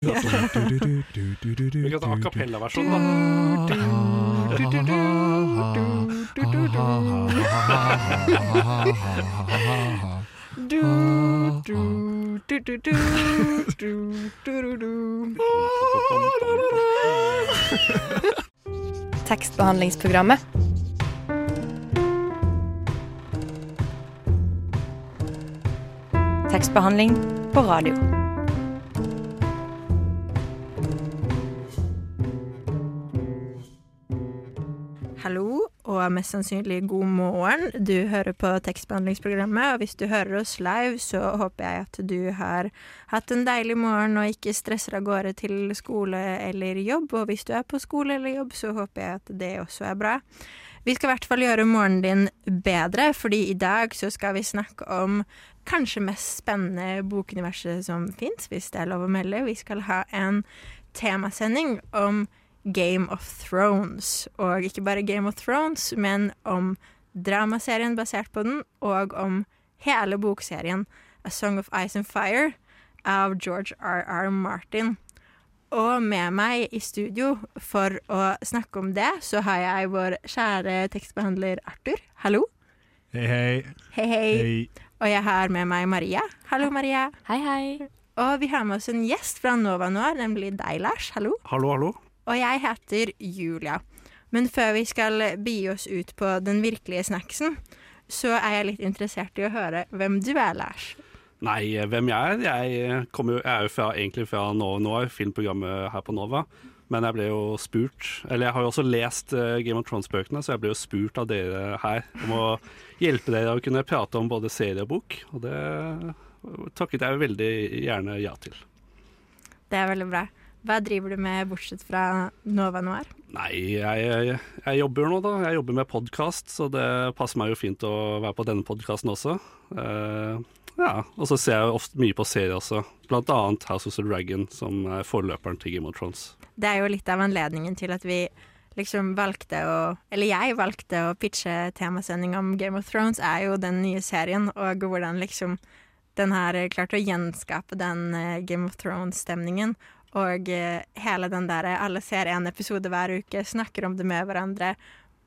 Vi kan ta a cappella-versjonen, da. Du, du, du, du, du, du, du, Tekstbehandlingsprogrammet. Tekstbehandling på radio. Og mest sannsynlig god morgen. Du hører på tekstbehandlingsprogrammet, og hvis du hører oss live, så håper jeg at du har hatt en deilig morgen og ikke stresser av gårde til skole eller jobb. Og hvis du er på skole eller jobb, så håper jeg at det også er bra. Vi skal i hvert fall gjøre morgenen din bedre, fordi i dag så skal vi snakke om kanskje mest spennende bokuniverset som fins, hvis det er lov å melde. Vi skal ha en temasending om Game of Thrones. Og ikke bare Game of Thrones, men om dramaserien basert på den, og om hele bokserien A Song of Ice and Fire av George R.R. Martin. Og med meg i studio for å snakke om det, så har jeg vår kjære tekstbehandler Arthur. Hallo. Hei, hei. Hei, hei. Hei. Og jeg har med meg Maria. Hallo, Maria. Hei, hei. Og vi har med oss en gjest fra Nova Noir, nemlig deg, Lars. Hallo. Hallo, hallo. Og jeg heter Julia. Men før vi skal begi oss ut på den virkelige snacksen, så er jeg litt interessert i å høre hvem du er, Lars. Nei, hvem jeg er? Jeg, jo, jeg er jo fra, egentlig fra Nova Noir, filmprogrammet her på Nova. Men jeg ble jo spurt Eller jeg har jo også lest eh, Game of Thrones-bøkene, så jeg ble jo spurt av dere her om å hjelpe dere å kunne prate om både serie og bok. Og det takket jeg veldig gjerne ja til. Det er veldig bra. Hva driver du med bortsett fra Nova Noir? Nei, jeg, jeg, jeg jobber nå, da. Jeg jobber med podkast, så det passer meg jo fint å være på denne podkasten også. Uh, ja, Og så ser jeg ofte mye på serier også, blant annet House of the Dragon, som er forløperen til Game of Thrones. Det er jo litt av anledningen til at vi liksom valgte å Eller jeg valgte å pitche temasending om Game of Thrones, er jo den nye serien, og hvordan liksom den har klart å gjenskape den eh, Game of Thrones-stemningen. Og eh, hele den derre alle ser en episode hver uke, snakker om det med hverandre,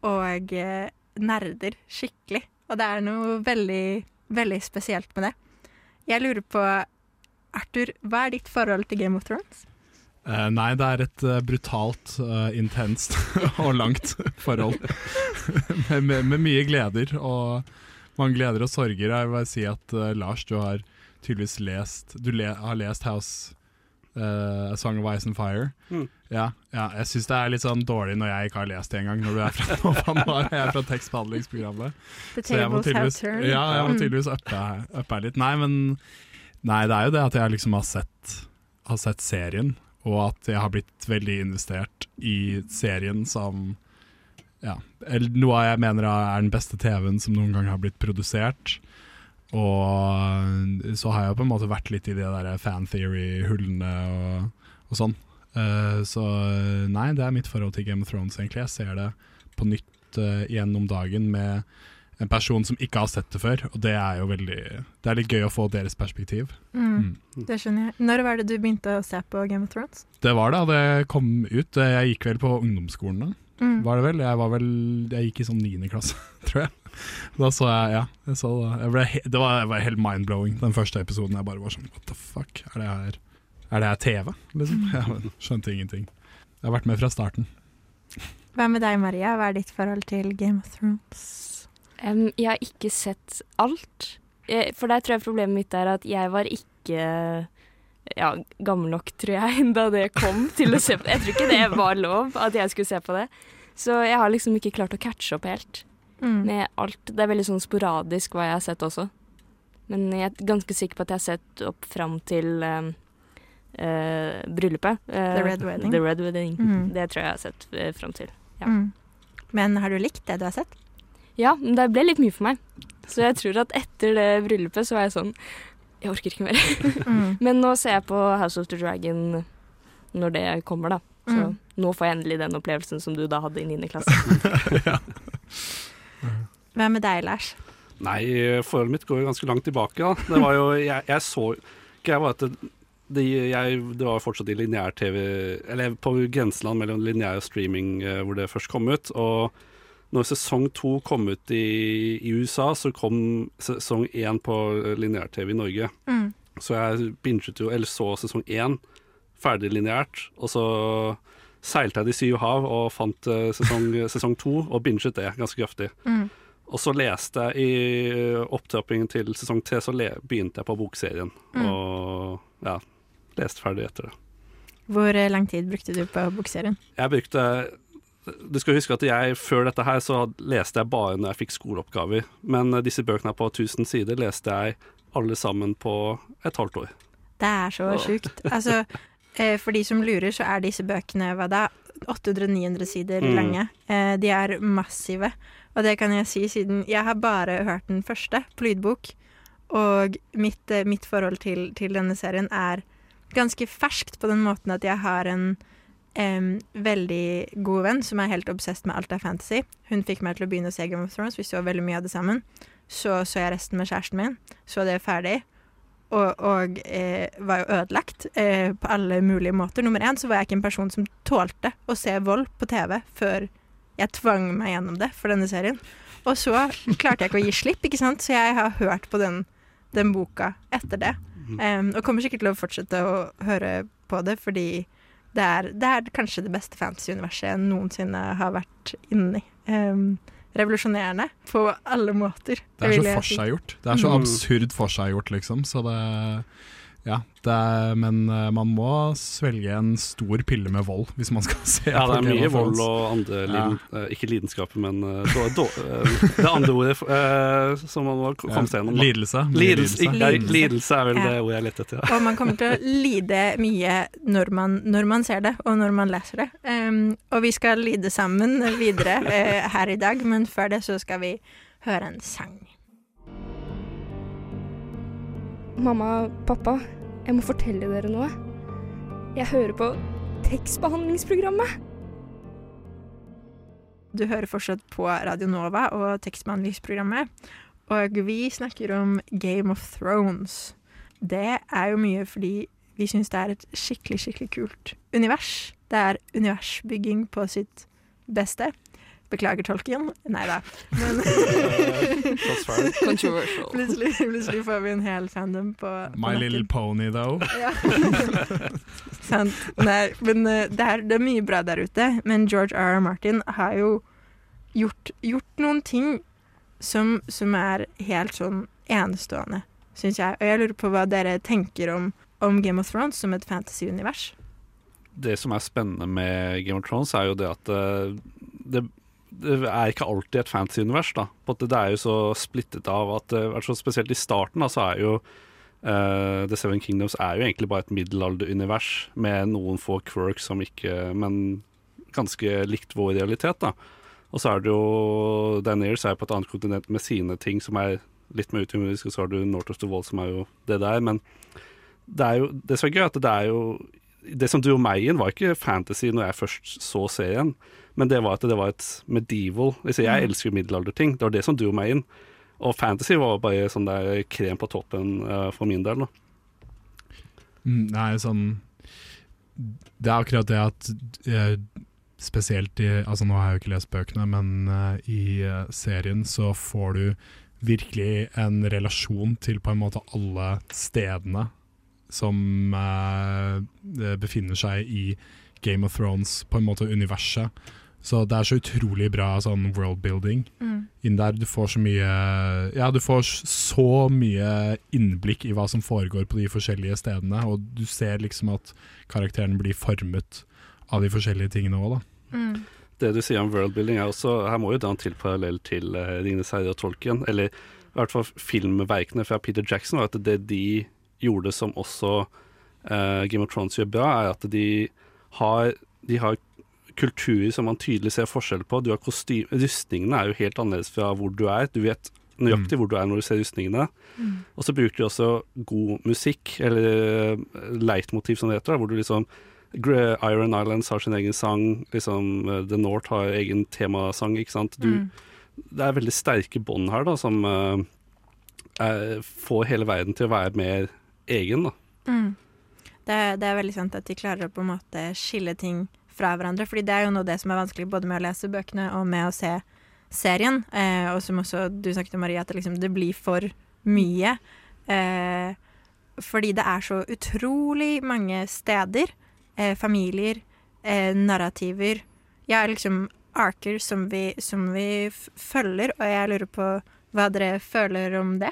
og eh, nerder skikkelig. Og det er noe veldig, veldig spesielt med det. Jeg lurer på, Arthur, hva er ditt forhold til Game of Thrones? Uh, nei, det er et uh, brutalt, uh, intenst og langt forhold. med, med, med mye gleder og mange gleder og sorger. Jeg vil bare si at eh, Lars, du har tydeligvis lest Du le, har lest House eh, A Song of Ice and Fire. Mm. Ja, ja, jeg syns det er litt sånn dårlig når jeg ikke har lest det engang, når du er fra Nova Jeg er fra tekstbehandlingsprogrammet. The Så jeg må tables have tydeligvis, turned. ja, jeg må Mm. tydeligvis uppe, uppe her litt. Nei, men Nei, det er jo det at jeg liksom har sett, har sett serien, og at jeg har blitt veldig investert i serien som ja, noe jeg mener er den beste TV-en som noen gang har blitt produsert. Og så har jeg på en måte vært litt i de der fan theory-hullene og, og sånn. Uh, så nei, det er mitt forhold til Game of Thrones, egentlig. Jeg ser det på nytt uh, igjen om dagen med en person som ikke har sett det før, og det er jo veldig Det er litt gøy å få deres perspektiv. Mm, Mm. det skjønner jeg. Når var det du begynte å se på Game of Thrones? Det var da det kom ut. Jeg gikk vel på ungdomsskolen da. Mm. Var det vel? Jeg var vel Jeg gikk i sånn niende klasse, tror jeg. Da så jeg Ja, jeg så det. Jeg ble, det var, jeg var helt mind-blowing, den første episoden. Jeg bare var sånn What the fuck? Er det her, er det her TV? Liksom. Jeg skjønte ingenting. Jeg har vært med fra starten. Hva med deg, Maria? Hva er ditt forhold til Game of Thrones? Um, jeg har ikke sett alt. Jeg, For der tror jeg problemet mitt er at jeg var ikke ja, gammel nok, tror jeg, da det kom til å se på det. Jeg tror ikke det var lov at jeg skulle se på det. Så jeg har liksom ikke klart å catche opp helt Mm. med alt. Det er veldig sånn sporadisk hva jeg har sett også. Men jeg er ganske sikker på at jeg har sett opp fram til em, uh, bryllupet. Uh, The Red Wedding. The Red Wedding. Mm. Det tror jeg jeg har sett uh, fram til. Ja. Mm. Men har du likt det du har sett? Ja, men det ble litt mye for meg. Så jeg tror at etter det bryllupet så var jeg sånn Jeg orker ikke mer. Mm. Men nå ser jeg på House of the Dragon når det kommer, da. Så Mm. nå får jeg endelig den opplevelsen som du da hadde i 9. klasse. ja. Hva med deg, Lars? Nei, forholdet mitt går jo ganske langt tilbake. Da. Det var jo, jeg, jeg så Greia var at det, det, jeg, det var fortsatt i lineær-TV Eller på grenseland mellom lineær og streaming eh, hvor det først kom ut. Og når sesong to kom ut i, i USA, så kom sesong én på lineær-TV i Norge. Mm. Så jeg binget jo, eller så sesong én ferdig lineært, og så seilte jeg de syv hav og fant eh, sesong, sesong to, og binget det ganske kraftig. Mm. Og så leste jeg i eh, opptrappingen til sesong tre, så begynte jeg på bokserien. Mm. Og ja, leste ferdig etter det. Hvor eh, lang tid brukte du på bokserien? Jeg brukte Du skal huske at jeg før dette her så leste jeg bare når jeg fikk skoleoppgaver. Men eh, disse bøkene på 1000 sider leste jeg alle sammen på et halvt år. Det er så sjukt. Altså, for de som lurer, så er disse bøkene hva da? 800-900 sider Mm. lange. Eh, de er massive. Og det kan jeg si siden jeg har bare hørt den første på lydbok. Og mitt, eh, mitt forhold til, til denne serien er ganske ferskt på den måten at jeg har en um, veldig god venn som er helt obsessed med alt av fantasy. Hun fikk meg til å begynne å se Game of Thrones. Vi så veldig mye av det sammen. Så så jeg resten med kjæresten min. Så det ferdig. Og, og eh, var jo ødelagt eh, på alle mulige måter. Nummer én så var jeg ikke en person som tålte å se vold på TV før jeg tvang meg gjennom det for denne serien. Og så klarte jeg ikke å gi slipp, ikke sant? så jeg har hørt på den, den boka etter det. Um, og kommer sikkert til å fortsette å høre på det, fordi det er, det er kanskje det beste fantasy-universet jeg noensinne har vært inni. Em, revolusjonerende på alle måter. Det er så forseggjort. Det er så Mm. absurd forseggjort, liksom. Så det Ja. Det er, men eh, man må svelge en stor pille med vold hvis man skal se Ja, det er mye vold og andre liden, ja. Ikke lidenskaper, men eh, då, då, eh, det andre ordet eh, som man må komme seg gjennom. Lidelse. Lidelse, lidelse. Lidelse. lidelse er vel det ordet jeg lette etter. Ja. Og man kommer til å lide mye når man, når man ser det, og når man leser det. Um, og vi skal lide sammen videre uh, her i dag, men før det så skal vi høre en sang. Mamma, pappa, jeg må fortelle dere noe. Jeg hører på tekstbehandlingsprogrammet. Du hører fortsatt på Radio Nova og tekstbehandlingsprogrammet, og vi snakker om Game of Thrones. Det er jo mye fordi vi syns det er et skikkelig, skikkelig kult univers. Det er universbygging på sitt beste. Beklager tolken. Nei da. Men plutselig, plutselig får vi en hel fandom på, på My nakken. Little Pony, though. Ja. Sant. Nei, men eh, det er, det er mye bra der ute. Men George R. R. Martin har jo gjort, gjort noen ting som, som er helt sånn enestående, syns jeg. Og jeg lurer på hva dere tenker om, om Game of Thrones som et fantasy-univers. det som er spennende med Game of Thrones, er jo det at eh, det, det er ikke alltid et fantasy-univers. da. Det er jo så splittet av at altså Spesielt i starten da, så er jo uh, The Seven Kingdoms er jo egentlig bare et middelalderunivers med noen få quirks som ikke Men ganske likt vår realitet, da. Og så er det jo Daenerys er på et annet kontinent med sine ting som er litt mer utenriks, og så har du North of the Wall som er jo det der. Men det er jo det som er gøy, at det er jo det som dro meg inn, var ikke fantasy når jeg først så serien, men det var at det var et medieval altså Jeg Mm. elsker jo middelalderting. Det var det som dro meg inn. Og fantasy var bare sånn der krem på toppen uh, for min del. da. Mm, Nei, sånn Det er akkurat det at eh, Spesielt i Altså Nå har jeg jo ikke lest bøkene, men uh, i serien så får du virkelig en relasjon til på en måte alle stedene som eh, befinner seg i Game of Thrones, på en måte universet. Så det er så utrolig bra sånn worldbuilding inn der. Du får så mye Ja, du får så mye innblikk i hva som foregår på de forskjellige stedene, og du ser liksom at karakteren blir formet av de forskjellige tingene òg, da. Mm. Det du sier om worldbuilding er også Her må jo da en til parallell til uh, 'Ringenes herre' og Tolkien. Eller i hvert fall filmverkene fra Peter Jackson. Var at det de gjorde som også uh, Game of Thrones gjør bra, er at de har, de har kulturer som man tydelig ser forskjell på. Du har kostyme, Rustningene er jo helt annerledes fra hvor du er. Du vet nøyaktig hvor du er når du ser rustningene. Mm. Og så bruker de også god musikk, eller eh, leitmotiv som det heter, hvor du liksom Iron Islands har sin egen sang, liksom eh, The North har egen temasang, ikke sant. Du, Mm. Det er veldig sterke bånd her, da, som eh, er, får hele verden til å være mer egen, da. Mm. Det, det er veldig sant at de klarer å på en måte skille ting fra hverandre. Fordi det er jo noe av det som er vanskelig både med å lese bøkene og med å se serien. Eh, og som også du snakket om, Maria, at det, liksom, det blir for mye. Eh, fordi det er så utrolig mange steder, eh, familier, eh, narrativer Ja, liksom arker som vi, som vi følger, og jeg lurer på hva dere føler om det.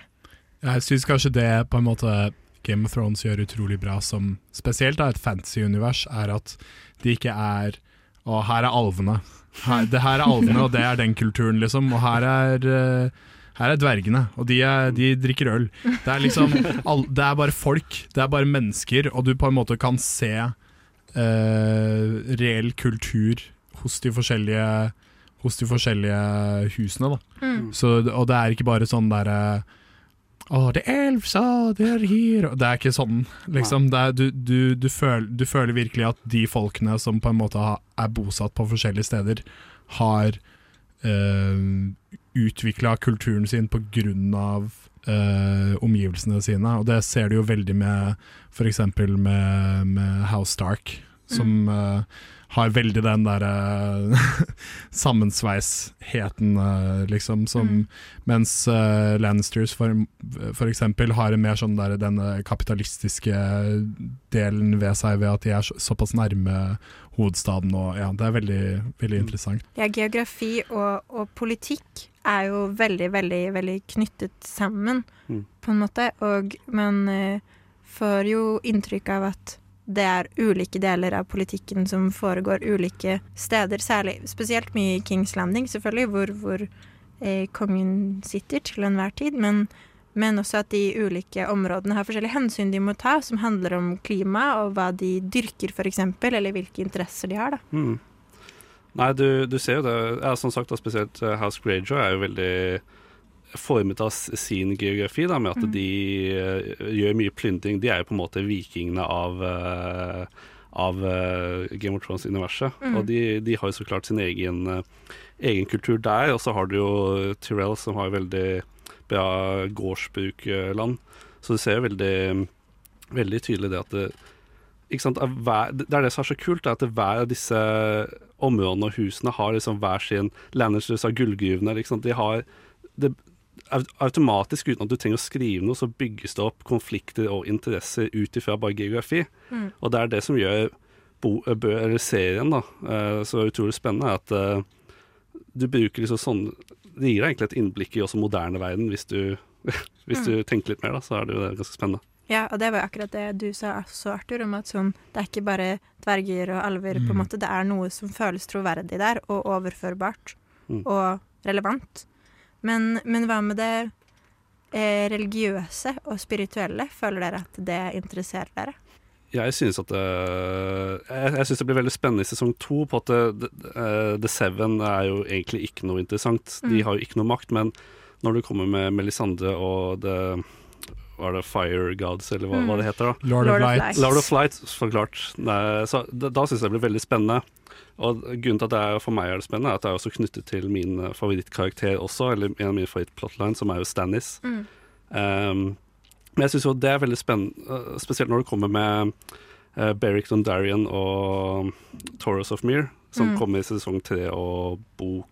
Jeg syns kanskje det på en måte Game of Thrones gjør utrolig bra, som spesielt er et fantasy-univers, er at de ikke er Og her er alvene. Her, det her er alvene, og det er den kulturen, liksom. Og her er uh, her er dvergene, og de, er, de drikker øl. Det er liksom all, Det er bare folk, det er bare mennesker, og du på en måte kan se uh, reell kultur hos de forskjellige Hos de forskjellige husene, da. Mm. Så, og det er ikke bare sånn derre Å, det er elvsa, det er hier Det er ikke sånn, liksom. Er, du, du, du, føler, du føler virkelig at de folkene som på en måte er bosatt på forskjellige steder, har uh, utvikla kulturen sin på grunn av eh, omgivelsene sine. Og det ser du jo veldig med f.eks. Med, med House Stark, som eh, har veldig den derre sammensveisheten, eh, liksom, som Mm. Mens uh, Lannisters for, for eksempel har en mer sånn der, denne kapitalistiske delen ved seg, ved at de er så, såpass nærme hovedstaden. Og, ja, det er veldig, veldig Mm. interessant. Ja, geografi og, og politikk er jo veldig, veldig, veldig knyttet sammen, Mm. på en måte. Og man uh, får jo inntrykk av at det er ulike deler av politikken som foregår ulike steder, særlig spesielt mye i Kings Landing, selvfølgelig, hvor, hvor eh, kongen sitter til enhver tid. Men, men også at de ulike områdene har forskjellige hensyn de må ta, som handler om klima og hva de dyrker, f.eks., eller hvilke interesser de har. da. Mm. Nei, du, du ser jo det. Ja, som sagt, da, spesielt eh, House Greyjoy er jo veldig formet av sin geografi, da, med at Mm. de uh, gjør mye plyndring. De er jo på en måte vikingene av, uh, av uh, Game of Thrones-universet. Mm. Og de, de har jo så klart sin egen, egen kultur der. Og så har du jo Tyrell, som har veldig bra gårdsbrukland. Så du ser jo veldig, veldig tydelig det at det, sant, hver, det er det som er så kult, er at hver av disse områdene og husene har liksom hver sin Lannisters av gullgruvene. De har det, automatisk, uten at du trenger å skrive noe, så bygges det opp konflikter og interesser ut ifra bare geografi. Mm. Og det er det som gjør bo, bø, eller serien da, eh, så utrolig spennende, er at eh, du bruker liksom sånn Det gir deg egentlig et innblikk i også moderne verden, hvis du, hvis du tenker litt mer, da, så er det jo ganske spennende. Ja, og det var jo akkurat det du sa også, Arthur, om at sånn, det er ikke bare dverger og alver, på en Mm. måte. Det er noe som føles troverdig der, og overførbart, Mm. og relevant. Men, men hva med det eh, religiøse og spirituelle? Føler dere at det interesserer dere? Jeg synes at det, jeg, jeg synes det blir veldig spennende i sesong to. På at det, det, eh, The Seven er jo egentlig ikke noe interessant. De Mm. har jo ikke noe makt. Men når du kommer med Melisandre og det Var det Fire Gods, eller hva, hva det heter? da Lord, Lord of Light. Lord of Light, forklart. Nei, så da, da syns jeg det blir veldig spennende. Og grunnen til at det er, for meg er det spennende, er at det er også knyttet til min eh, favorittkarakter også, eller en av mine favorittplotlines, som er jo Stannis. Mm. Um, men jeg syns jo det er veldig spennende, uh, spesielt når det kommer med uh, Beric Dondarrion og Taurus of Mere, som Mm. kommer i sesong tre og bok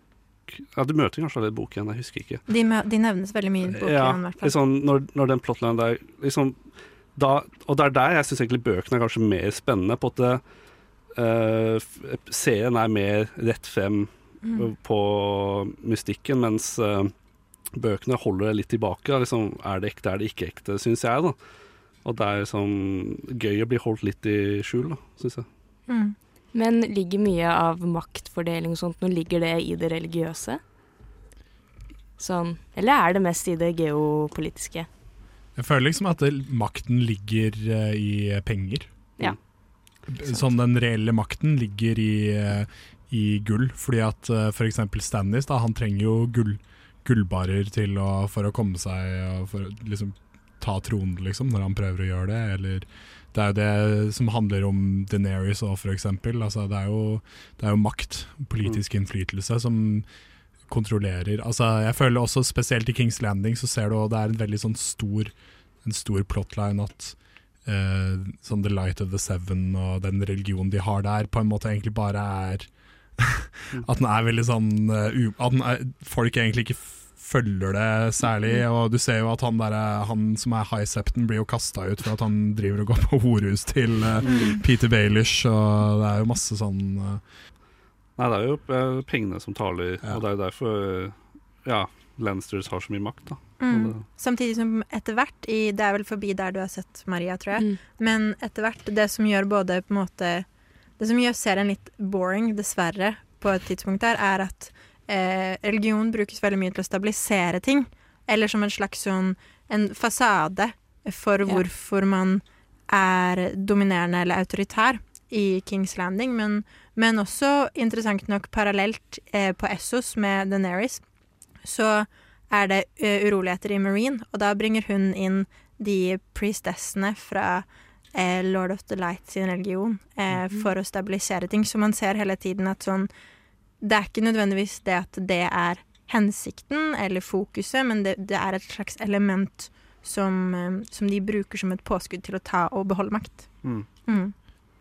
Ja, du møter kanskje allerede boken, jeg husker ikke. De, de nevnes veldig mye i boken. Ja, liksom, når, når den plotlinen der liksom, da, Og det er der jeg syns egentlig bøkene er kanskje mer spennende. På at det, eh, serien er mer rett frem Mm. på mystikken, mens uh, bøkene holder det litt tilbake. da, Liksom, er det ekte, er det ikke ekte, syns jeg. da. Og det er liksom gøy å bli holdt litt i skjul, da, syns jeg. Mm. Men ligger mye av maktfordeling og sånt, nå ligger det i det religiøse? Sånn, eller er det mest i det geopolitiske? Jeg føler liksom at makten ligger eh, i penger. Ja. Sånn den reelle makten ligger i, eh, i gull, fordi at f.eks. Stannis, da, han trenger jo gull, gullbarer til å, for å komme seg og for å liksom ta tronen, liksom, når han prøver å gjøre det. Eller det er jo det som handler om Deneris òg, f.eks. Altså, det, er jo, det er jo makt, politisk innflytelse, som kontrollerer Altså, jeg føler også spesielt i Kings Landing så ser du også det er en veldig sånn stor En stor plotline at uh, sånn The Light of the Seven og den religionen de har der, på en måte egentlig bare er At den er veldig sånn uh, At den er, folk egentlig ikke følger det særlig. Og du ser jo at han, der, er- han som er high septen, blir jo kasta ut for at han driver og går på horehus til uh, Peter Baelish, og det er jo masse sånn uh... Nei, det er jo eh, pengene som taler, Ja. og det er jo derfor ja, Lannisters har så mye makt. da. Mm. Samtidig som etter hvert i Det er vel forbi der du har sett Maria, tror jeg. Mm. Men etter hvert, det som gjør både på en måte Det som gjør serien litt boring, dessverre, på et tidspunkt der, er at eh, religion brukes veldig mye til å stabilisere ting. Eller som en slags sånn en fasade for hvorfor man er dominerende eller autoritær i Kings Landing. Men, men også interessant nok parallelt eh, på Essos med Daenerys, så er det uh, uroligheter i Marine, og da bringer hun inn de priestessene fra eh, Lord of the Light sin religion eh, for å stabilisere ting. Så man ser hele tiden at sånn Det er ikke nødvendigvis det at det er hensikten eller fokuset, men det, det er et slags element som, eh, som de bruker som et påskudd til å ta og beholde makt. Mm. Mm.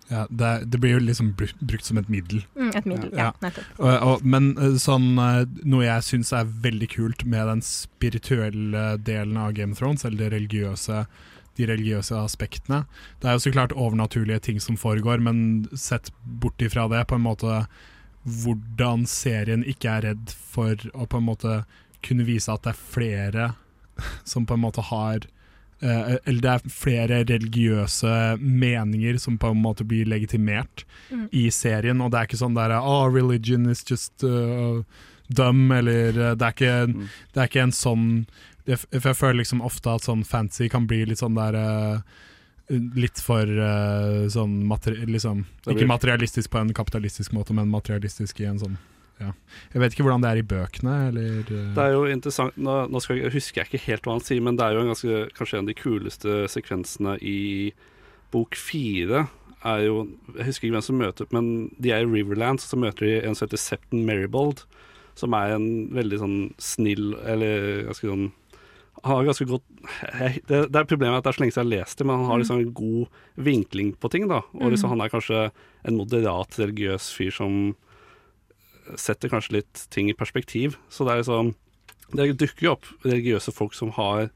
ja, det, det blir jo liksom bru- brukt som et middel. Mm, et middel. Ja. Ja, nettopp. Og, og, men eh, sånn, eh, noe jeg syns er veldig kult med den spirituelle delen av Game of Thrones, eller det religiøse, de religiøse aspektene Det er jo så klart overnaturlige ting som foregår, men sett bort ifra det, på en måte hvordan serien ikke er redd for å på en måte kunne vise at det er flere som på en måte har eh, Eller det er flere religiøse meninger som på en måte blir legitimert Mm. i serien, og det er ikke sånn der Oh, religion is just uh, dumb, eller uh, det, er ikke, Mm. det er ikke en sånn For jeg føler liksom ofte at sånn fancy kan bli litt sånn der uh, Litt for uh, sånn materi liksom, Ikke materialistisk på en kapitalistisk måte, men materialistisk i en sånn ja. Jeg vet ikke hvordan det er i bøkene, eller uh, Det er jo interessant Nå, nå skal jeg, husker jeg ikke helt hva han sier, men det er jo en ganske, kanskje en av de kuleste sekvensene i bok fire. Er jo, jeg husker ikke hvem som møter men de er i Riverlands, så møter de en som heter Septon Maribold, som er en veldig sånn snill Eller ganske sånn har ganske godt jeg, det, det er problemet at det er så lenge siden jeg har lest det, men han har liksom en god vinkling på ting. da Og liksom, han er kanskje en moderat religiøs fyr som setter kanskje litt ting i perspektiv. Så det er liksom Det dukker jo opp religiøse folk som har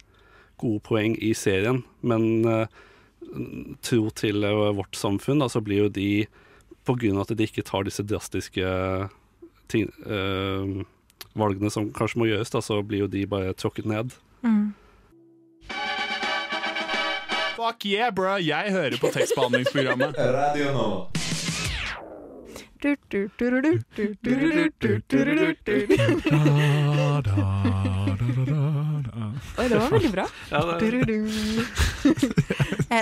gode poeng i serien, men uh, tro til eh, vårt samfunn, da, så blir jo de På grunn av at de ikke tar disse drastiske ting, uh, valgene som kanskje må gjøres, da, så blir jo de bare tråkket ned. Mm. Fuck yeah, bro! Jeg hører på tekstbehandlingsprogrammet. Radio nå. Oi, det var veldig bra.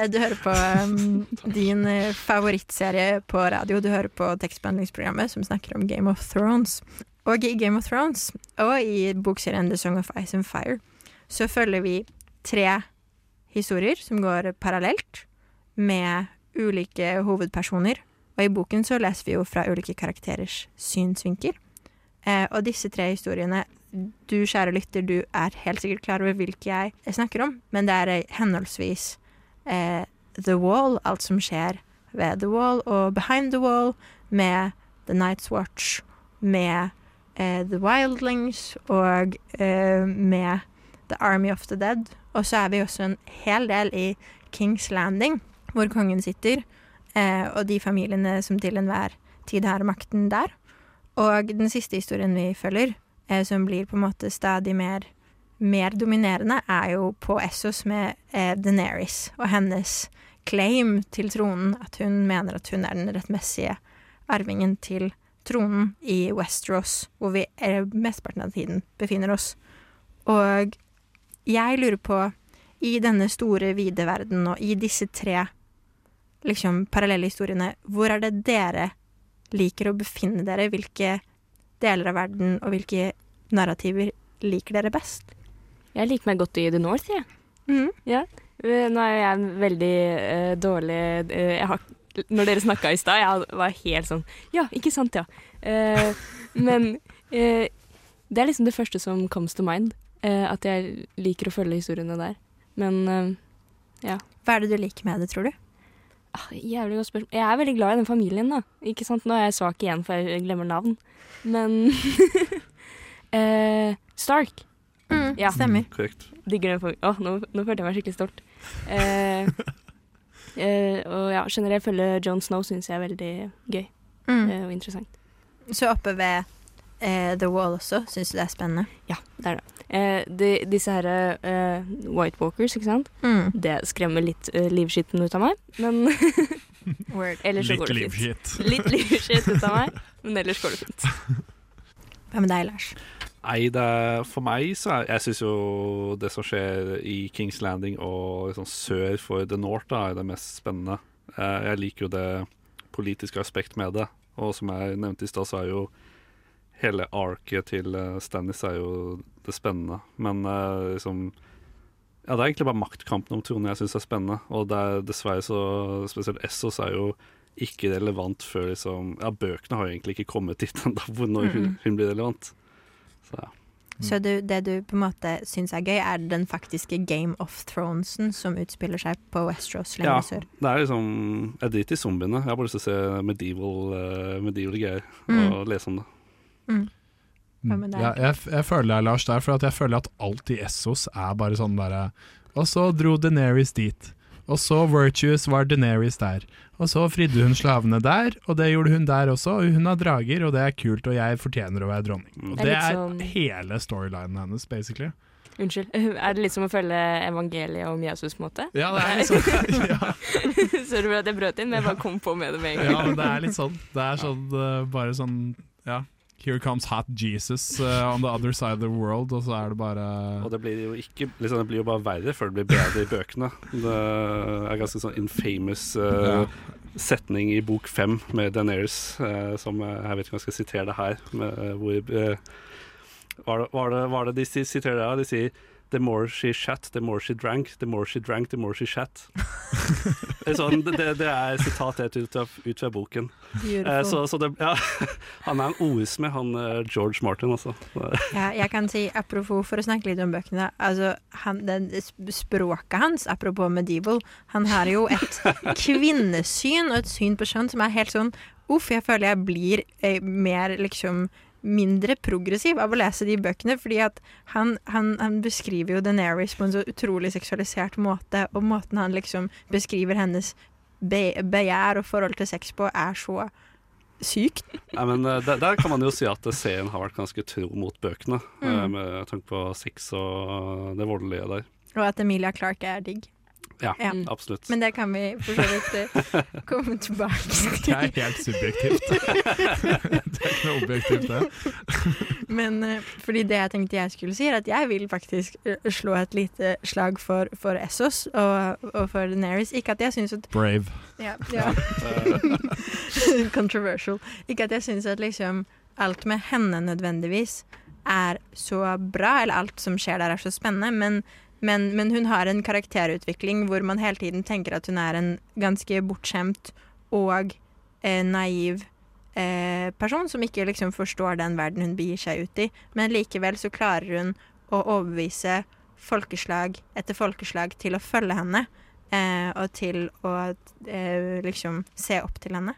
Du hører på din favorittserie på radio. Du hører på tekstbehandlingsprogrammet som snakker om Game of Thrones. Og i Game of Thrones, og i bokserien The Song of Ice and Fire, så følger vi tre historier som går parallelt, med ulike hovedpersoner. Og i boken så leser vi jo fra ulike karakterers synsvinkel. Eh, og disse tre historiene du, kjære lytter, du er helt sikkert klar over hvilke jeg snakker om, men det er henholdsvis eh, The Wall, alt som skjer ved The Wall, og Behind the Wall, med The Night's Watch, med eh, The Wildlings og eh, med The Army of the Dead. Og så er vi også en hel del i Kings Landing, hvor kongen sitter, eh, og de familiene som til enhver tid har makten der. Og den siste historien vi følger, eh, som blir på en måte stadig mer, mer dominerende, er jo på Essos med eh, Daenerys og hennes claim til tronen, at hun mener at hun er den rettmessige arvingen til tronen i Westeros, hvor vi eh, mesteparten av tiden befinner oss. Og jeg lurer på, i denne store, vide verden og i disse tre liksom parallelle historiene, hvor er det dere liker å befinne dere? Hvilke deler av verden og hvilke narrativer liker dere best? Jeg liker meg godt i The North, jeg. Mm. Ja. Nå er jeg en veldig uh, dårlig uh, jeg har, Når dere snakka i stad, jeg var helt sånn Ja, ikke sant, ja. Uh, men eh, det er liksom det første som comes to mind. Eh, at jeg liker å følge historiene der. Men eh, Ja. Hva er det du liker med det, tror du? Ah, jævlig godt spørsmål. Jeg er veldig glad i den familien, da. Ikke sant? Nå er jeg svak igjen, for jeg glemmer navn. Men eh, Stark. Mm, Ja. Stemmer. Korrekt. Digger den familien. Åh, nå, nå følte jeg meg skikkelig stolt. Eh, eh, og ja, generelt følge John Snow syns jeg er veldig gøy Mm. eh, og interessant. Så oppe ved eh, The Wall også, syns du det er spennende? Ja, det er det. Eh, de, disse her eh, White Walkers, ikke sant. Mm. Det skremmer litt eh, livskitten ut av meg, men Word. ellers Litt går det fint. livshit. Litt livskitt ut av meg, men ellers går det fint. Hva med deg, Lars? Nei, det er, for meg så er Jeg syns jo det som skjer i Kings Landing og liksom sør for The North, da, er det mest spennende. Eh, Jeg liker jo det politiske aspekt med det. Og som jeg nevnte i stad, så er jo hele arket til eh, Stannis er jo det spennende. Men uh, liksom Ja, det er egentlig bare maktkampen om tronen jeg syns er spennende. Og det er dessverre så Spesielt Essos er jo ikke relevant før liksom Ja, bøkene har jo egentlig ikke kommet dit ennå, når hun, hun blir relevant. Så ja. Så du, det du på en måte syns er gøy, er den faktiske Game of Thronesen som utspiller seg på Westeros lenger Ja, sør. det er liksom Jeg driter i zombiene. Jeg har bare lyst til å se medieval, uh, medieval greier Mm. og lese om det. Hva med? Ja, jeg, jeg føler deg, Lars, der, for at jeg føler at alt i Essos er bare sånn derre Og så dro Deneris dit. Og så Virtuous var Deneris der. Og så fridde hun slavene der, og det gjorde hun der også. Og hun har drager, og det er kult, og jeg fortjener å være dronning. Og Det er det er sånn- hele storylinen hennes, basically. Unnskyld. Er det litt som å følge evangeliet om Jesus, på en måte? Ja, det er litt sånn. ja, Sorry for at jeg brøt inn, men jeg bare kom på med det med en gang. ja, men det er litt sånn. Det er sånn eh, bare sånn Ja. Here comes hot Jesus uh, on the other side of the world, og så er det bare Og det blir jo ikke liksom, Det blir jo bare verre før det blir bedre i bøkene. Det er ganske sånn infamous uh, setning i bok fem med Daenerys, uh, som Jeg vet ikke om jeg skal sitere det her, med, hvor er det, var, det, hva er det de siterer der? De sier The more she chat, the more she drank. The more she drank, the more she chat. det, er sånn, det, det er sitat helt ut, ut fra boken. Eh, så, så det, ja, han er en ordsmed, han eh, George Martin, altså. Ja, jeg kan si, apropos, for å snakke litt om bøkene altså, han, den, Språket hans, apropos medieval, han har jo et kvinnesyn og et syn på kjønn som er helt sånn Uff, jeg føler jeg blir eh, mer liksom mindre progressiv av å lese de bøkene, fordi at han, han, han beskriver jo Daenerys på en så utrolig seksualisert måte, og måten han liksom beskriver hennes be begjær og forhold til sex på, er så sykt. Nei, men eh, der, der kan man jo si at serien har vært ganske tro mot bøkene, eh, Mm. med tanke på sex og det voldelige der. Og at Emilia Clarke er digg. Ja, Ja. Mm. absolutt. Men det kan vi for så vidt eh, komme tilbake Det er helt subjektivt. det er ikke noe objektivt, det. Men eh, fordi det jeg tenkte jeg skulle si, er at jeg vil faktisk eh, slå et lite slag for, for Essos og, og for Daenerys. Ikke at jeg syns at Brave. Ja. ja. Controversial. Ikke at jeg syns at liksom alt med henne nødvendigvis er så bra, eller alt som skjer der er så spennende, men, men, men hun har en karakterutvikling hvor man hele tiden tenker at hun er en ganske bortskjemt og eh, naiv eh, person som ikke liksom forstår den verden hun begir seg ut i. Men likevel så klarer hun å overbevise folkeslag etter folkeslag til å følge henne. Eh, og til å eh, liksom se opp til henne.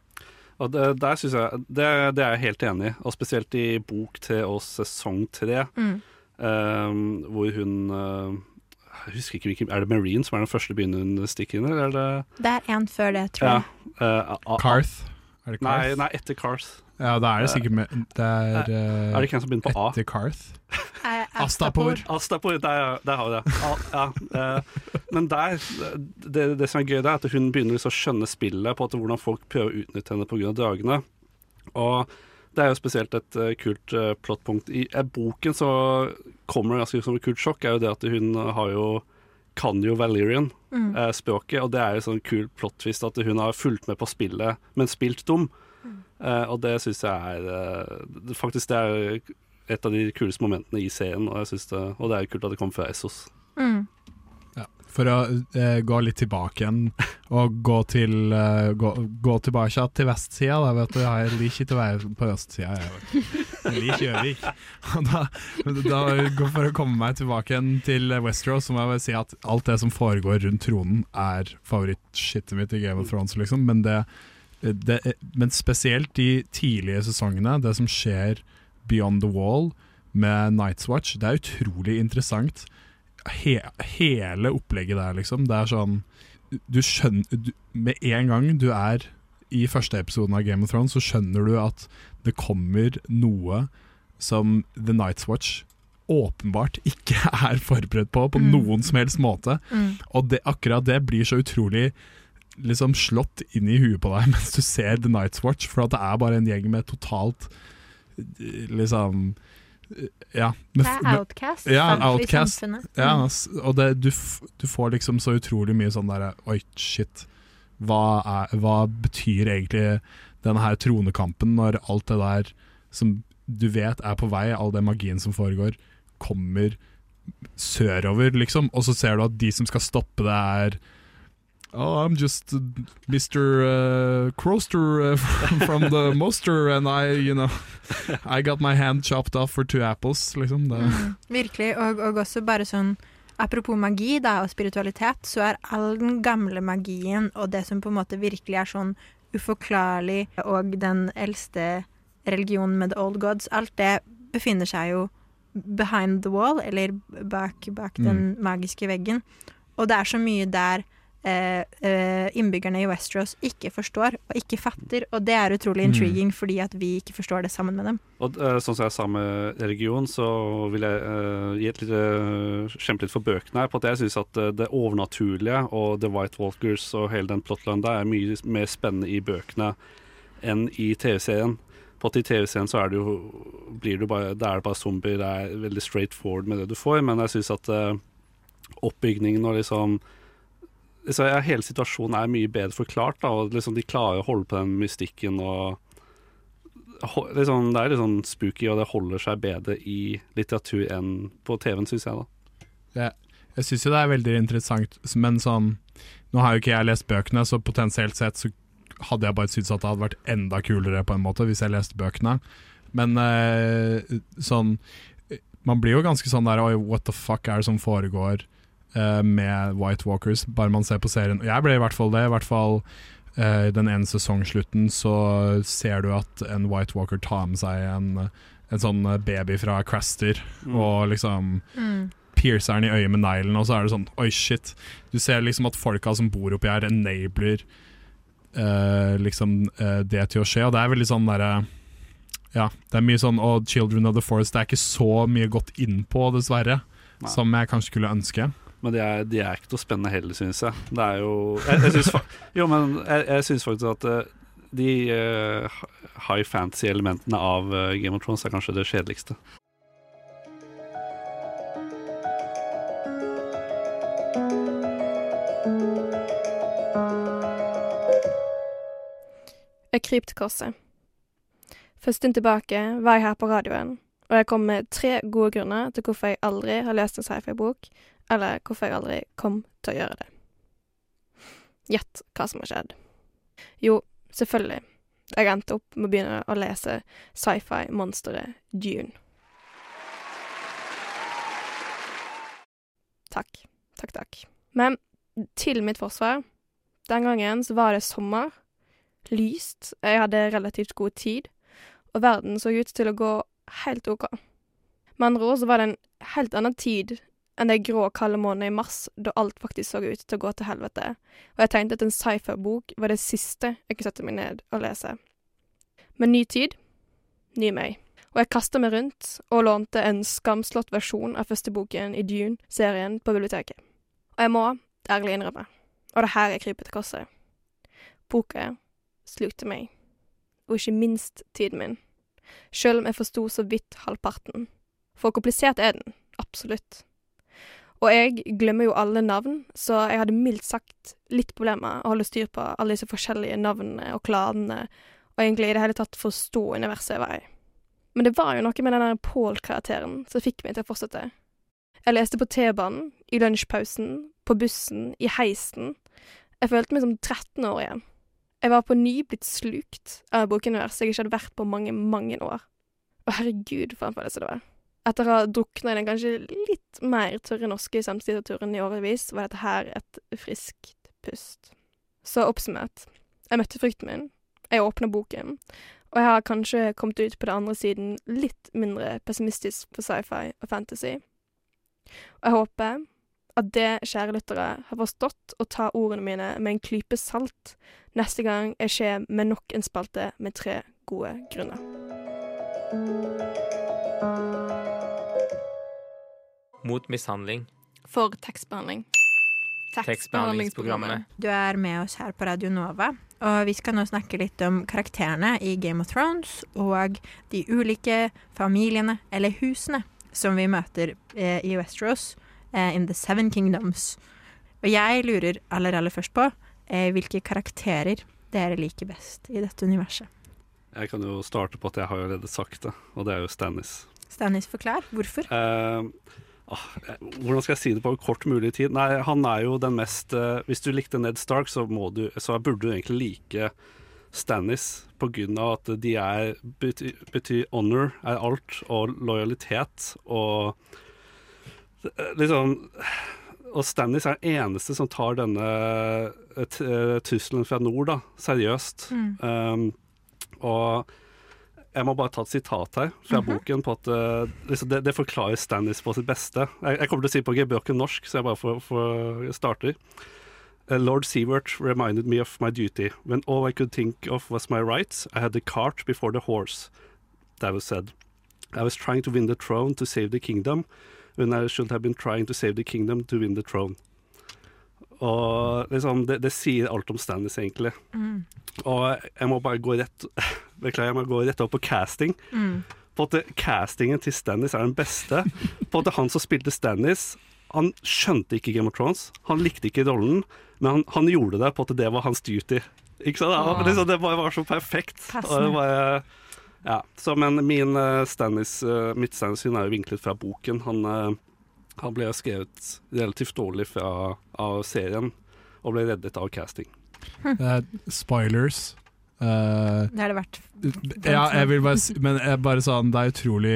Og det, der synes jeg, det, det er jeg helt enig i, og spesielt i bok til og sesong tre, Mm. eh, hvor hun eh, Jeg husker ikke hvilken Er det Marine som er den første byen hun stikker inn i, eller det Det er en før det, tror jeg. Ja. Uh, a- Carth. Er det Nei, Carth? nei, etter Carth. Ja, da er det sikkert med Det er, eh, Er det ikke en som begynner på A? etter Carth. Eh, Astapor. Astapor, der, der har vi det. A, ja, eh, men der, det, det som er gøy, det er at hun begynner liksom å skjønne spillet på at hvordan folk prøver å utnytte henne pga. dragene. Og det er jo spesielt et uh, kult uh, plottpunkt. I uh, boken så kommer det ganske som et kult sjokk, er jo det at hun har jo kan jo Valerian, Mm. eh, språket, og det er jo sånn kul plot-twist at hun har fulgt med på spillet, men spilt dum. Eh, og det syns jeg er eh, det- Faktisk det er et av de kuleste momentene i serien, og, jeg det, og det er kult at det kommer fra Essos. Mm. For å eh, gå litt tilbake igjen og gå til uh, gå, gå, tilbake til vestsida, da, vet du. Jeg liker ikke å være på østsida, jeg. jeg liker Gjøvik. Da, da, for å komme meg tilbake igjen til Westeros, så må jeg bare si at alt det som foregår rundt tronen, er favorittskittet mitt i Game of Thrones, liksom. Men, det, det, men spesielt de tidlige sesongene, det som skjer Beyond the Wall med Night's Watch, det er utrolig interessant he, hele opplegget der, liksom. Det er sånn Du skjønner du, Med en gang du er i første episoden av Game of Thrones, så skjønner du at det kommer noe som The Night's Watch åpenbart ikke er forberedt på på mm. noen som helst måte. Mm. Og det, akkurat det blir så utrolig liksom slått inn i huet på deg mens du ser The Night's Watch, for at det er bare en gjeng med totalt liksom ja, med, det er outcast, ja, outcast. Ja, mm. og det, du, du, får liksom så utrolig mye sånn derre Oi, shit. Hva, er, hva, betyr egentlig denne her tronekampen når alt det der som du vet er på vei, all den magien som foregår, kommer sørover, liksom? Og så ser du at de som skal stoppe det, er Oh, I'm just Mr. Uh, Croster uh, from the Moster, and I, you know I got my hand chopped off for two apples, liksom. Mm, virkelig, og, og, også bare sånn Apropos magi da, og spiritualitet, så er all den gamle magien og det som på en måte virkelig er sånn uforklarlig, og den eldste religionen med the old gods, alt det befinner seg jo behind the wall, eller bak, bak mm. den magiske veggen. Og det er så mye der innbyggerne i Westeros ikke forstår og ikke fatter. Og det er utrolig mm. intriguing, mm. fordi at vi ikke forstår det sammen med dem. Og uh, Sånn som jeg sa med religion, så vil jeg uh, gi et lite uh, kjempe litt for bøkene her. På at jeg syns at det overnaturlige og The White Walkers og hele den plotline der er mye mer spennende i bøkene enn i TV-serien. På at I TV-serien så er det jo blir det bare, det er bare zombier, det er veldig straight forward med det du får, men jeg syns at oppbygningen og liksom liksom, ja, Hele situasjonen er mye bedre forklart, da, og liksom, de klarer å holde på den mystikken og liksom, Det er litt sånn spooky, og det holder seg bedre i litteratur enn på TV-en, syns jeg. da. Ja, jeg syns det er veldig interessant, men sånn Nå har jo ikke jeg lest bøkene, så potensielt sett så hadde jeg bare syntes at det hadde vært enda kulere på en måte hvis jeg leste bøkene. Men eh, sånn Man blir jo ganske sånn der Oi, what the fuck er det som foregår? Uh, med White Walkers, bare man ser på serien. Jeg ble i hvert fall det. I hvert fall uh, den ene sesongslutten så ser du at en White Walker tar med seg en, en sånn baby fra Craster, mm. og liksom mm. piercer den i øyet med neglen, og så er det sånn Oi, shit. Du ser liksom at folka som bor oppi her, enabler uh, liksom det til å skje, og det er veldig sånn derre ja, det er mye sånn Og Children of the Forest det er ikke så mye gått innpå, dessverre, Nei. som jeg kanskje skulle ønske. Men de er, de er ikke noe spennende heller, syns jeg. Det er jo Jeg, jeg syns, jo, men jeg, jeg syns faktisk at uh, de uh, high fantasy-elementene av uh, Game of Thrones er kanskje det kjedeligste. Jeg kryp til korset. Først inn tilbake var jeg her på radioen, og jeg kom med tre gode grunner til hvorfor jeg aldri har lest en sci-fi-bok, eller hvorfor jeg aldri kom til å gjøre det. Gjett hva som har skjedd. Jo, selvfølgelig. Jeg endte opp med å begynne å lese sci-fi-monsteret Dune. Takk. Takk, takk. Men til mitt forsvar, den gangen så var det sommer, lyst, jeg hadde relativt god tid, og verden så ut til å gå helt OK. Med andre ord så var det en helt annen tid enn de grå, kalde månedene i mars, da alt faktisk så ut til å gå til helvete, og jeg tenkte at en sci-fi-bok var det siste jeg kunne sette meg ned og lese. Men ny tid, ny meg, og jeg kasta meg rundt og lånte en skamslått versjon av første boken i Dune-serien på biblioteket. Og jeg må ærlig innrømme, og det her jeg kryper til korset, boka slukte meg, og ikke minst tiden min, sjøl om jeg forsto så vidt halvparten. For komplisert er den, absolutt. Og jeg glemmer jo alle navn, så jeg hadde mildt sagt litt problemer å holde styr på alle disse forskjellige navnene og klanene, og egentlig i det hele tatt forstå universet jeg var i. Men det var jo noe med den der Paul-karakteren som fikk meg til å fortsette. Jeg leste på T-banen, i lunsjpausen, på bussen, i heisen. Jeg følte meg som 13 år igjen. Jeg var på ny blitt slukt av bokuniverset bokunivers jeg ikke hadde vært på mange, mange år. Å herregud, for en følelse det var. Etter å ha drukna i den kanskje litt mer tørre norske samtidslitteraturen i årevis, var dette her et friskt pust. Så oppsummert. Jeg møtte frykten min. Jeg åpna boken. Og jeg har kanskje kommet ut på den andre siden litt mindre pessimistisk på sci-fi og fantasy. Og jeg håper at det, kjære lyttere, har forstått å ta ordene mine med en klype salt neste gang jeg skjer med nok en spalte med tre gode grunner. Mot mishandling. For tekstbehandling. Tekstbehandlingsprogrammet. Du er med oss her på Radio Nova, og vi skal nå snakke litt om karakterene i Game of Thrones og de ulike familiene, eller husene, som vi møter eh, i Westeros, eh, in the Seven Kingdoms. Og jeg lurer aller, aller først på eh, hvilke karakterer dere liker best i dette universet. Jeg kan jo starte på at jeg har allerede sagt det, og det er jo Stannis. Stannis, forklar. Hvorfor? Eh, hvordan skal jeg si det på kort mulig tid? Nei, han er jo den mest eh, Hvis du likte Ned Stark, så, du, så burde du egentlig like Stannis av at de er betyr, betyr honor er alt, og lojalitet og eh, liksom Og Stannis er den eneste som tar denne eh, trusselen fra nord da, seriøst. Mm. Um, og jeg må bare ta et sitat her fra Mhm. boken på at uh, liksom det, det forklarer Stannis på sitt beste. Jeg, jeg kommer til å si på gebrokken norsk, så jeg bare får, får starter. Lord Seward reminded me of my duty. When all I could think of was my rights, I had the cart before the horse. That was said. I was trying to win the throne to save the kingdom, when I should have been trying to save the kingdom to win the throne. Og liksom, det, det sier alt om Stannis, egentlig. Mm. Og jeg må bare gå rett Beklager, jeg må gå rett opp på casting. Mm. På at castingen til Stannis er den beste. På at han som spilte Stannis, han skjønte ikke Game of Thrones. Han likte ikke rollen, men han, han gjorde det på at det var hans duty. Ikke sant? Ah. Det, liksom, det bare var så perfekt. Bare, ja. så, men min eh, Stannis, eh, mitt Stannis-syn er jo vinklet fra boken. Han, eh, han ble skrevet relativt dårlig fra, av serien, og ble reddet av casting. Uh, spoilers. Uh, Det er det verdt. ja, jeg vil bare Men jeg bare sånn, det er utrolig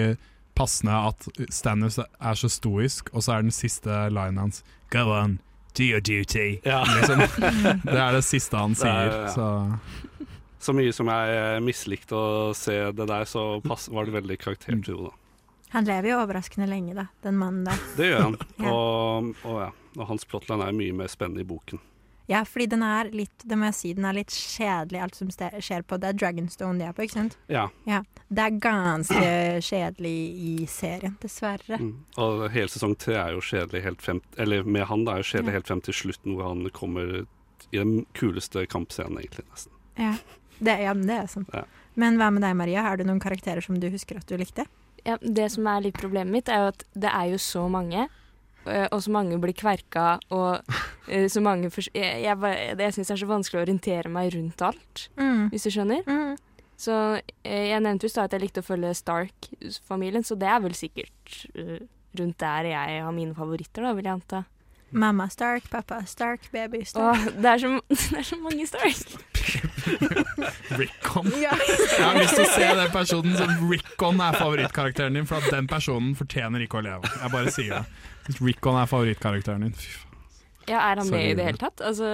passende at Stannis er så stoisk, og så er den siste linen hans Go on, do your duty. Ja. Liksom. Det er det siste han sier. er- ja. Så Så mye som jeg mislikte å se det der, så pass, var det veldig karaktertro, da. Han lever jo overraskende lenge, da, den mannen der. Det gjør han. Ja. Og, og, ja. og hans plotline er mye mer spennende i boken. Ja, fordi den er litt, det må jeg si, den er litt kjedelig, alt som skjer på Det er Dragonstone de er på, ikke sant? Ja. Det er ganske kjedelig i serien, dessverre. Mm. Og hele sesong tre er jo kjedelig helt frem Eller med han, det er jo kjedelig Ja. helt frem til slutten, hvor han kommer i den kuleste kampscenen, egentlig, nesten. Ja, det, ja, det er sant. Ja. Men hva med deg, Maria? Har du noen karakterer som du husker at du likte? Ja, det som er litt problemet mitt, er jo at det er jo så mange. øh, Og så mange blir kverka, og øh, så mange for, Jeg, jeg, jeg syns det er så vanskelig å orientere meg rundt alt, Mm. hvis du skjønner. Mm. Så øh, jeg nevnte jo i stad at jeg likte å følge Stark-familien, så det er vel sikkert rundt der jeg har mine favoritter, da, vil jeg anta. Mamma Stark, pappa Stark, baby Stark. Åh, det, er så, det er så mange Stark. Rickon. Ja. Jeg har lyst til å se den personen som Rickon er favorittkarakteren din, for at den personen fortjener ikke å leve. Jeg bare sier det. Hvis Rickon er favorittkarakteren din, fy faen. Ja, er han med i det hele tatt? Altså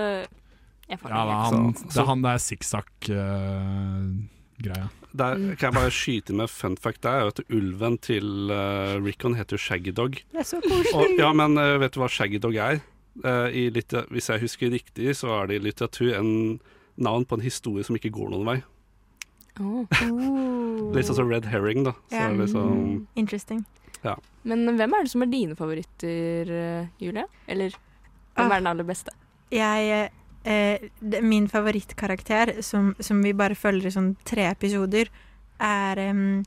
jeg får Ja, det da, han, det er han der er sikksakk-greia. Der Mm. kan jeg bare skyte med fun fact der, er at ulven til uh, Rickon heter jo Shaggy Dog. Det er så koselig. ja, men uh, vet du hva Shaggy Dog er? Uh, hvis jeg husker riktig, så er det i litteratur en navn på en historie som ikke går noen vei. Åh. Oh. Litt sånn som Red Herring, da. Så Ja. er liksom, Interesting. Men hvem er det som er dine favoritter, Julie? Julia? Eller hvem Ah. er den aller beste? Jeg eh, Min favorittkarakter, som, som vi bare følger i sånn tre episoder, er um,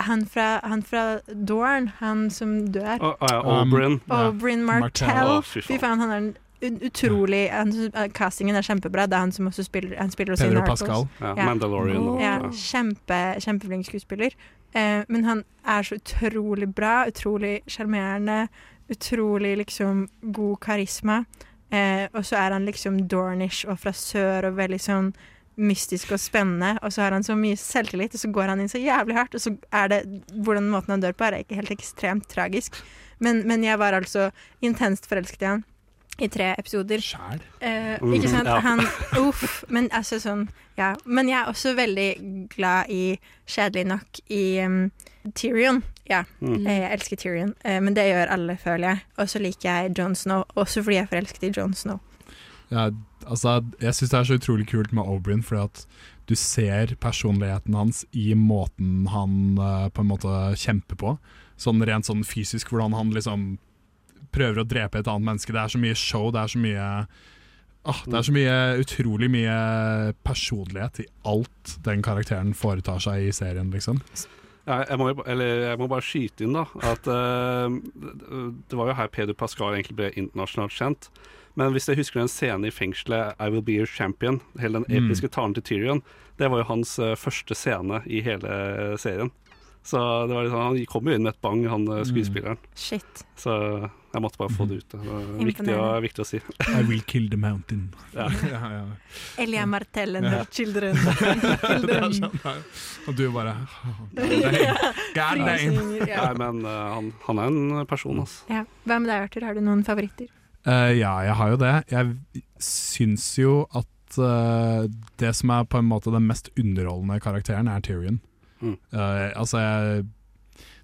han, fra, han fra Dorn, han som dør. Oh, oh ja, Um, Oberyn. Ja. Oberyn Martell. Martell. Å, fy faen. han er en ut- utrolig han, eh, Castingen er kjempebra. Det er han som også spiller Han spiller også Pedro Pascal. Ja, Ja. Mandalorian. Ja, ja. kjempe, kjempeflink skuespiller. Eh, men han er så utrolig bra, utrolig sjarmerende, utrolig liksom god karisma. Eh, og så er han liksom Dornish og fra sør og veldig sånn mystisk og spennende. Og så har han så mye selvtillit, og så går han inn så jævlig hardt. Og så er det hvordan måten han dør på, er ikke helt ekstremt tragisk. Men, men jeg var altså intenst forelsket i han i tre episoder. Sjæl. Eh, Mm, ikke sant? ja. Han Uff. Men altså sånn Ja. Men jeg er også veldig glad i, kjedelig nok, i um, Tyrion. Ja. Mm. Eh, Jeg elsker Tyrion, eh, men det gjør alle, føler jeg. Og så liker jeg Jon Snow, også fordi jeg er forelsket i Jon Snow. Ja, altså, jeg syns det er så utrolig kult med O'Brien, fordi at du ser personligheten hans i måten han uh, på en måte kjemper på. Sånn rent sånn fysisk, hvordan han liksom prøver å drepe et annet menneske. Det er så mye show, det er så mye ah, Det er så mye utrolig mye personlighet i alt den karakteren foretar seg i serien, liksom. Jeg, må, eller, jeg må bare skyte inn da at uh, det var jo her Pedro Pascal egentlig ble internasjonalt kjent. Men hvis jeg husker den scenen i fengselet 'I Will Be Your Champion', hele den Mm. episke talen til Tyrion, det var jo hans uh, første scene i hele serien. Så det var liksom, han kom jo inn med et bang, han eh, skuespilleren. Shit. Så jeg måtte bare få det ut. Det er viktig, å, viktig å si. I will kill the mountain. Ja. ja, ja. Elia Martell and Ja. her children. Det er sånn. Og du bare God name! Nei, men uh, han, han er en person, altså. Ja. Hva med deg, Arthur? Har du noen favoritter? Uh, ja, jeg har jo det. Jeg syns jo at uh, det som er på en måte den mest underholdende karakteren, er Tyrion. Mm. Eh, altså, jeg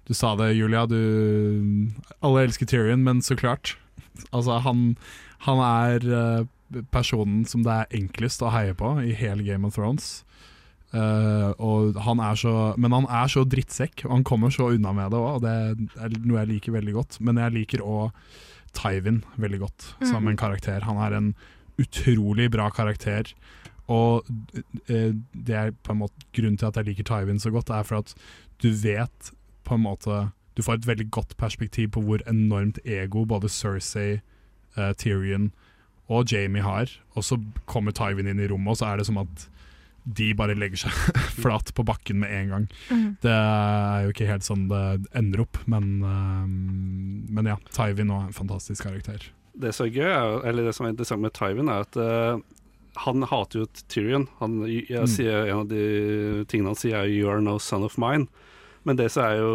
Du sa det, Julia. Du Alle elsker Tyrion, men så klart. Altså, han, han er eh, personen som det er enklest å heie på i hele Game of Thrones. Uh, han så, men han er så drittsekk, og han kommer så unna med det òg. Det er noe jeg liker veldig godt. Men jeg liker òg Tywin veldig godt som Mhm. en karakter. Han er en utrolig bra karakter. Og uh, det er på en måte grunnen til at jeg liker Tywin så godt, er for at du vet på en måte Du får et veldig godt perspektiv på hvor enormt ego både Cersei, uh, Tyrion og Jamie har. Og så kommer Tywin inn i rommet, og så er det som at de bare legger seg flat på bakken med en gang. Mm. Det er jo ikke helt sånn det ender opp, men, eh, men ja. Tywin er en fantastisk karakter. Det som er gøy, er, eller det som er interessant med Tywin, er at uh, han hater jo Tyrion. Han, jeg Mm. sier, en av de tingene han sier, er 'you are no son of mine'. Men det som er jo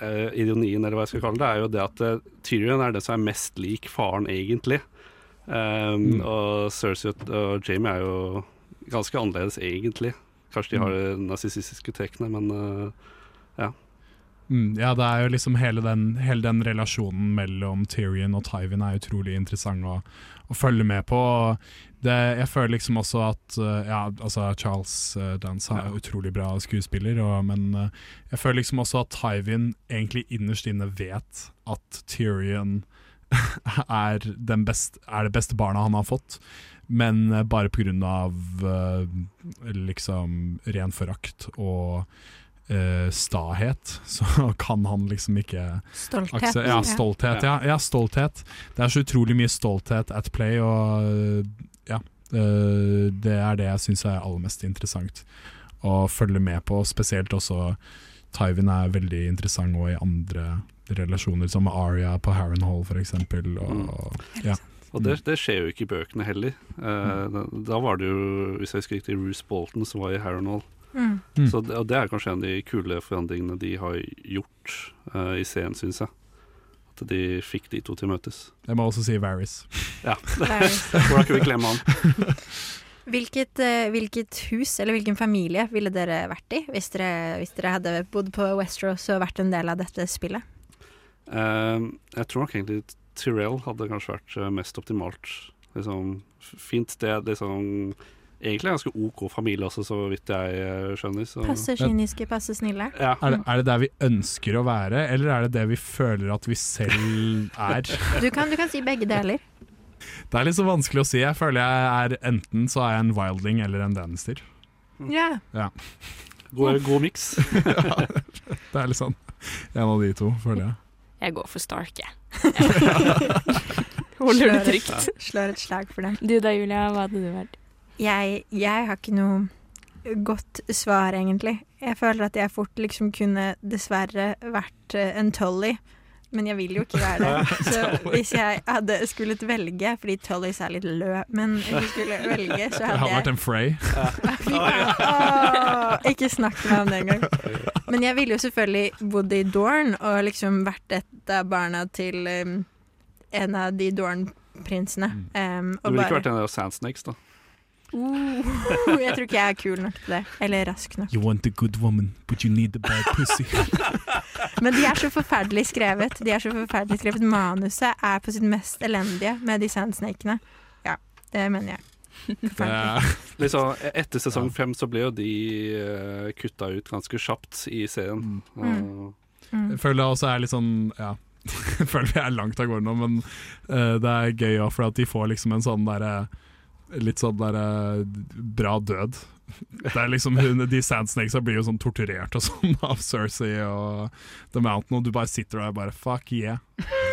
eh, ironien, eller hva jeg skal kalle det, er jo det at eh, Tyrion er den som er mest lik faren, egentlig. Um, Mm. Og Cersei og, Jamie er jo ganske annerledes, egentlig. Kanskje de har Mm. de narsissistiske trekkene, men ja. Mm, ja, det er jo liksom hele den, hele den relasjonen mellom Tyrion og Tywin er utrolig interessant å, å følge med på. Det, jeg føler liksom også at uh, Ja, altså Charles uh, Dance er Ja. utrolig bra skuespiller, og, men uh, jeg føler liksom også at Tywin egentlig innerst inne vet at Tyrion er, den best, er det beste barna han har fått. Men uh, bare av uh, liksom ren forakt og Uh, stahet, så kan han liksom ikke Stolthet. Ja, stolthet. Ja, ja, stolthet. Det er så utrolig mye stolthet at play, og eh, eh, det er det jeg syns er aller mest interessant å følge med på. Spesielt også Tywin er veldig interessant og i andre relasjoner, som Aria på Harrenhall f.eks. Og, ja. Og det, det skjer jo ikke i bøkene heller. Eh, da, da var det jo, hvis jeg husker riktig, Bruce Bolton som var i Harrenhal. Mm. Mm. Så det, og det er kanskje en av de kule forandringene de har gjort uh, i scenen, syns jeg. At de fikk de to til møtes. Jeg må også si Varys. Ja. Hvordan kunne vi klemme han? Hvilket, eh, hvilket hus eller hvilken familie ville dere vært i hvis dere, hvis dere hadde bodd på Westeros og vært en del av dette spillet? Uh, jeg tror nok egentlig Tyrell hadde kanskje vært eh, mest optimalt. Liksom, fint sted, liksom Egentlig ganske OK familie også, så vidt jeg eh, skjønner. Så. Passe kyniske, passe snille. Ja. Er det, er det der vi ønsker å være, eller er det det vi føler at vi selv er? Du kan, du kan si begge deler. Det er litt så vanskelig å si. Jeg føler jeg er enten så er jeg en wildling eller en Lannister. Ja. God, god miks. ja, det er litt sånn en av de to, føler jeg. Jeg går for Stark, jeg. Holder det Slår trygt. Slår et slag for det. Du da, Julia, hva hadde du vært? Jeg, jeg har ikke noe godt svar, egentlig. Jeg føler at jeg fort liksom kunne dessverre vært eh, en Tully, men jeg vil jo ikke være det. Så hvis jeg hadde skullet velge, fordi Tullys er litt lø, men hvis jeg skulle velge, så Det hadde vært hadde jeg en Frey. Åh, Ikke snakk med meg om det engang. Men jeg ville jo selvfølgelig bodd i Dorn og liksom vært et av barna til um, en av de Dorn-prinsene. Um, Du ville ikke bare vært en av Sandsnakes, da. Uh, Jeg tror ikke jeg er kul nok til det. Eller rask nok. You want a good woman, but you need a bad pussy. Men de er så forferdelig skrevet. De er så forferdelig skrevet. Manuset er på sitt mest elendige med de sandsnakene. Ja, det mener jeg. Det er, Liksom, etter sesong fem så ble jo de uh, kutta ut ganske kjapt i serien. Mm. Og- Mm. jeg føler også er litt sånn Ja. Jeg føler vi er langt av gårde nå, men uh, det er gøy òg, for at de får liksom en sånn derre Litt sånn der, bra død. Det er liksom hun, De Sandsnakesa blir jo sånn torturert og sånn av Cersei og The Mountain, og du bare sitter der og bare fuck yeah.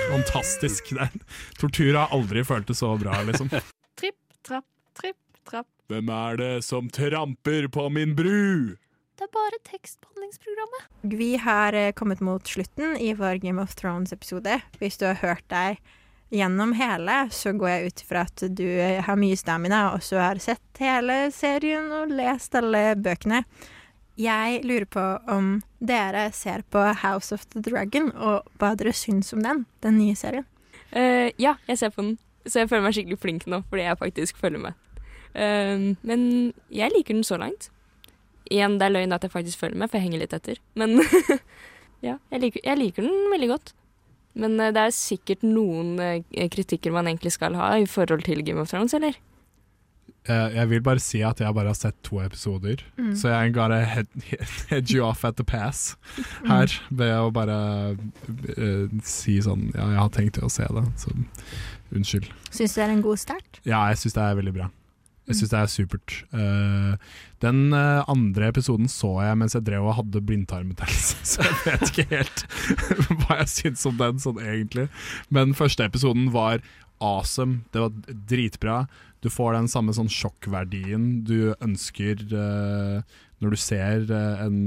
Fantastisk. Er, tortur har aldri føltes så bra, liksom. Tripp, trapp, tripp, trapp. Hvem er det som tramper på min bru? Det er bare tekstbehandlingsprogrammet. Vi har eh, kommet mot slutten i vår Game of Thrones-episode. Hvis du har hørt deg gjennom hele, så går jeg ut fra at du har mye stamina, og så har sett hele serien og lest alle bøkene. Jeg lurer på om dere ser på House of the Dragon, og hva dere syns om den, den nye serien. Uh, ja, jeg ser på den. Så jeg føler meg skikkelig flink nå, fordi jeg faktisk følger med. Uh, men jeg liker den så langt. Igjen, det er løgn at jeg faktisk følger med, for jeg henger litt etter. Men ja, jeg liker, jeg liker den veldig godt. Men eh, det er sikkert noen eh, kritikker man egentlig skal ha i forhold til Game of Thrones, eller? Eh, jeg vil bare si at jeg bare har sett to episoder, Mm. så jeg gotta head, head you off at the pass her. Ved å bare uh, si sånn Ja, jeg har tenkt å se det, så unnskyld. Syns du det er en god start? Ja, jeg syns det er veldig bra. Jeg syns det er supert. Uh, den uh, andre episoden så jeg mens jeg drev og hadde blindtarmbetennelse, så jeg vet ikke helt hva jeg syns om den sånn egentlig. Men første episoden var awesome. Det var dritbra. Du får den samme sånn sjokkverdien du ønsker uh, når du ser en,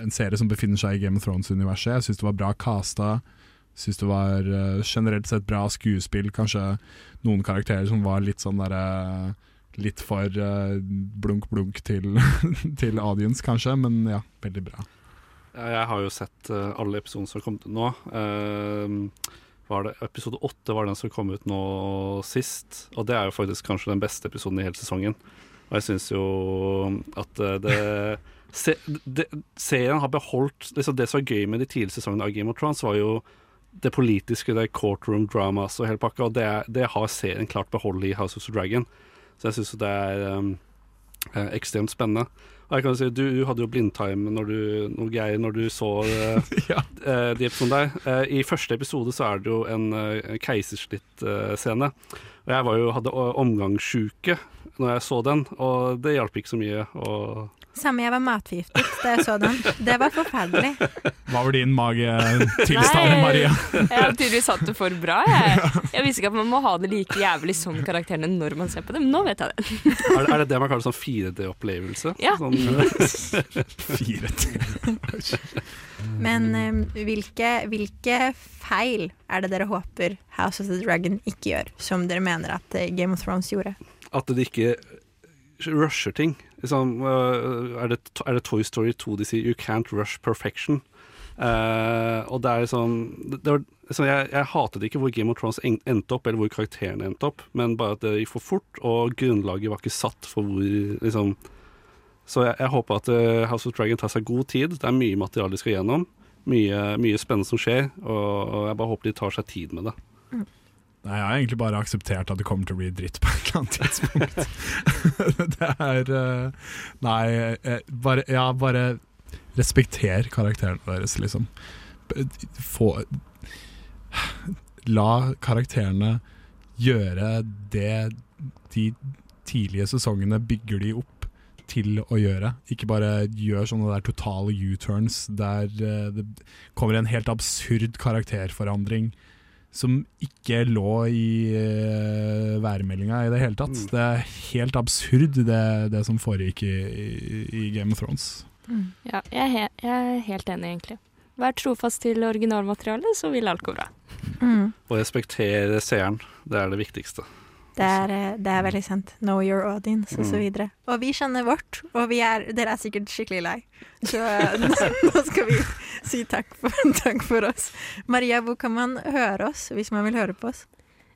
en serie som befinner seg i Game of Thrones-universet. Jeg syns det var bra casta. Syns det var eh, generelt sett bra skuespill. Kanskje noen karakterer som var litt sånn derre Litt for eh, blunk-blunk til, til audience, kanskje, men ja, veldig bra. Jeg har jo sett eh, alle episodene som har kommet ut nå. Uh, det, episode åtte var den som kom ut nå sist, og det er jo faktisk kanskje den beste episoden i hele sesongen. Og jeg syns jo at eh, det, se, det Serien har beholdt liksom Det som var gøy med de tidlige sesongene av Game of Thrones, var jo det politiske, det courtroom dramas og hele pakka, og det, det har serien klart beholde i House of the Dragon. Så jeg syns det er um, eh, ekstremt spennende. Og jeg kan si, Du, du hadde jo blindtime når du, når, Geir, når du så uh, Ja. eh, de episodene der. Uh, I første episode så er det jo en uh, keisersnittscene. og jeg var jo, hadde omgangssjuke når jeg så den, og det hjalp ikke så mye. Og Samme, jeg var matforgiftet da jeg så den. Det var forferdelig. Hva var din magetilstand, Maria? Jeg har tydeligvis hatt det for bra. Jeg, jeg visste ikke at man må ha det like jævlig som karakterene når man ser på dem. nå vet jeg det. er, det- er det det man kaller sånn 4D-opplevelse? Ja. Sånn, 4D. Men um, hvilke, hvilke feil er det dere håper House of the Dragon ikke gjør, som dere mener at eh, Game of Thrones gjorde? at det ikke rusher ting. Liksom, øh, er, det, er det Toy Story 2 de sier 'you can't rush perfection'? Uh, og det er liksom det, jeg, jeg hatet ikke hvor Game of Thrones endte opp, eller hvor karakterene endte opp, men bare at det gikk for fort, og grunnlaget var ikke satt for hvor liksom Så jeg, jeg håper at eh, House of Dragon tar seg god tid. Det er mye materiale de skal gjennom. Mye, mye spennende som skjer, og, og jeg bare håper de tar seg tid med det. Nei, jeg har egentlig bare akseptert at det kommer til å bli dritt på et eller annet tidspunkt. det er eh, Nei, eh, bare, ja, bare respekter karakterene deres, liksom. Få La karakterene gjøre det de tidlige sesongene bygger de opp til å gjøre. Ikke bare gjør sånne der totale U-turns der eh, det kommer en helt absurd karakterforandring som ikke lå i uh, værmeldinga i det hele tatt. Mm. Det er helt absurd, det, det som foregikk i, i, i Game of Thrones. Ja, jeg er, he jeg er helt enig, egentlig. vær trofast til originalmaterialet, så vil alt gå bra. Mm. Og respektere seeren. Det er det viktigste. Det er, eh, det er veldig sant. Know your audience, og så Mm. videre. Og vi kjenner vårt, og vi er, dere er sikkert skikkelig lei. Så eh, nå skal vi si takk for, takk for oss. Maria, hvor kan man høre oss hvis man vil høre på oss?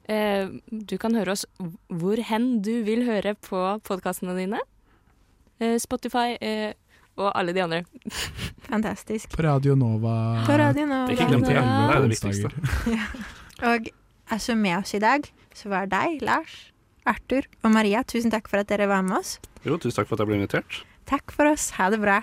Eh, du kan høre oss hvor hen du vil høre på podkastene dine. Eh, Spotify eh, og alle de andre. Fantastisk. På Radio Nova. På Radio Nova. Ikke glem det. Det er det viktigste. Ja. Og altså med oss i dag, så var det deg, Lars, Arthur og Maria. Tusen takk for at dere var med oss. Jo, tusen takk for at jeg ble invitert. Takk for oss. Ha det bra.